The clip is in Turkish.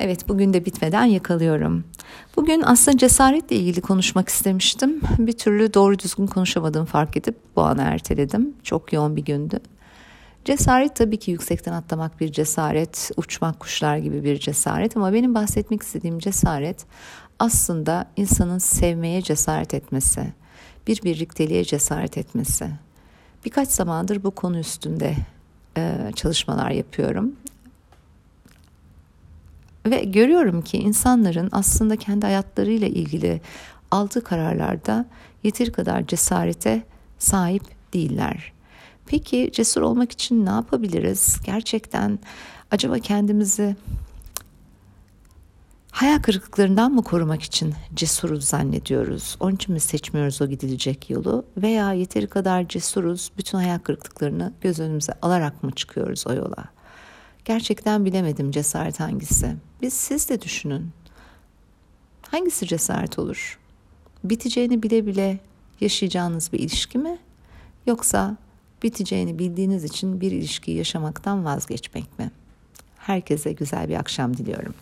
Evet bugün de bitmeden yakalıyorum. Bugün aslında cesaretle ilgili konuşmak istemiştim. Bir türlü doğru düzgün konuşamadım fark edip bu ana erteledim. Çok yoğun bir gündü. Cesaret tabii ki yüksekten atlamak bir cesaret, uçmak kuşlar gibi bir cesaret ama benim bahsetmek istediğim cesaret aslında insanın sevmeye cesaret etmesi, bir birlikteliğe cesaret etmesi. Birkaç zamandır bu konu üstünde çalışmalar yapıyorum ve görüyorum ki insanların aslında kendi hayatlarıyla ilgili aldığı kararlarda yeteri kadar cesarete sahip değiller. Peki cesur olmak için ne yapabiliriz? Gerçekten acaba kendimizi hayal kırıklıklarından mı korumak için cesuruz zannediyoruz? Onun için mi seçmiyoruz o gidilecek yolu? Veya yeteri kadar cesuruz, bütün hayal kırıklıklarını göz önümüze alarak mı çıkıyoruz o yola? Gerçekten bilemedim cesaret hangisi. Biz siz de düşünün. Hangisi cesaret olur? Biteceğini bile bile yaşayacağınız bir ilişki mi? Yoksa biteceğini bildiğiniz için bir ilişkiyi yaşamaktan vazgeçmek mi? Herkese güzel bir akşam diliyorum.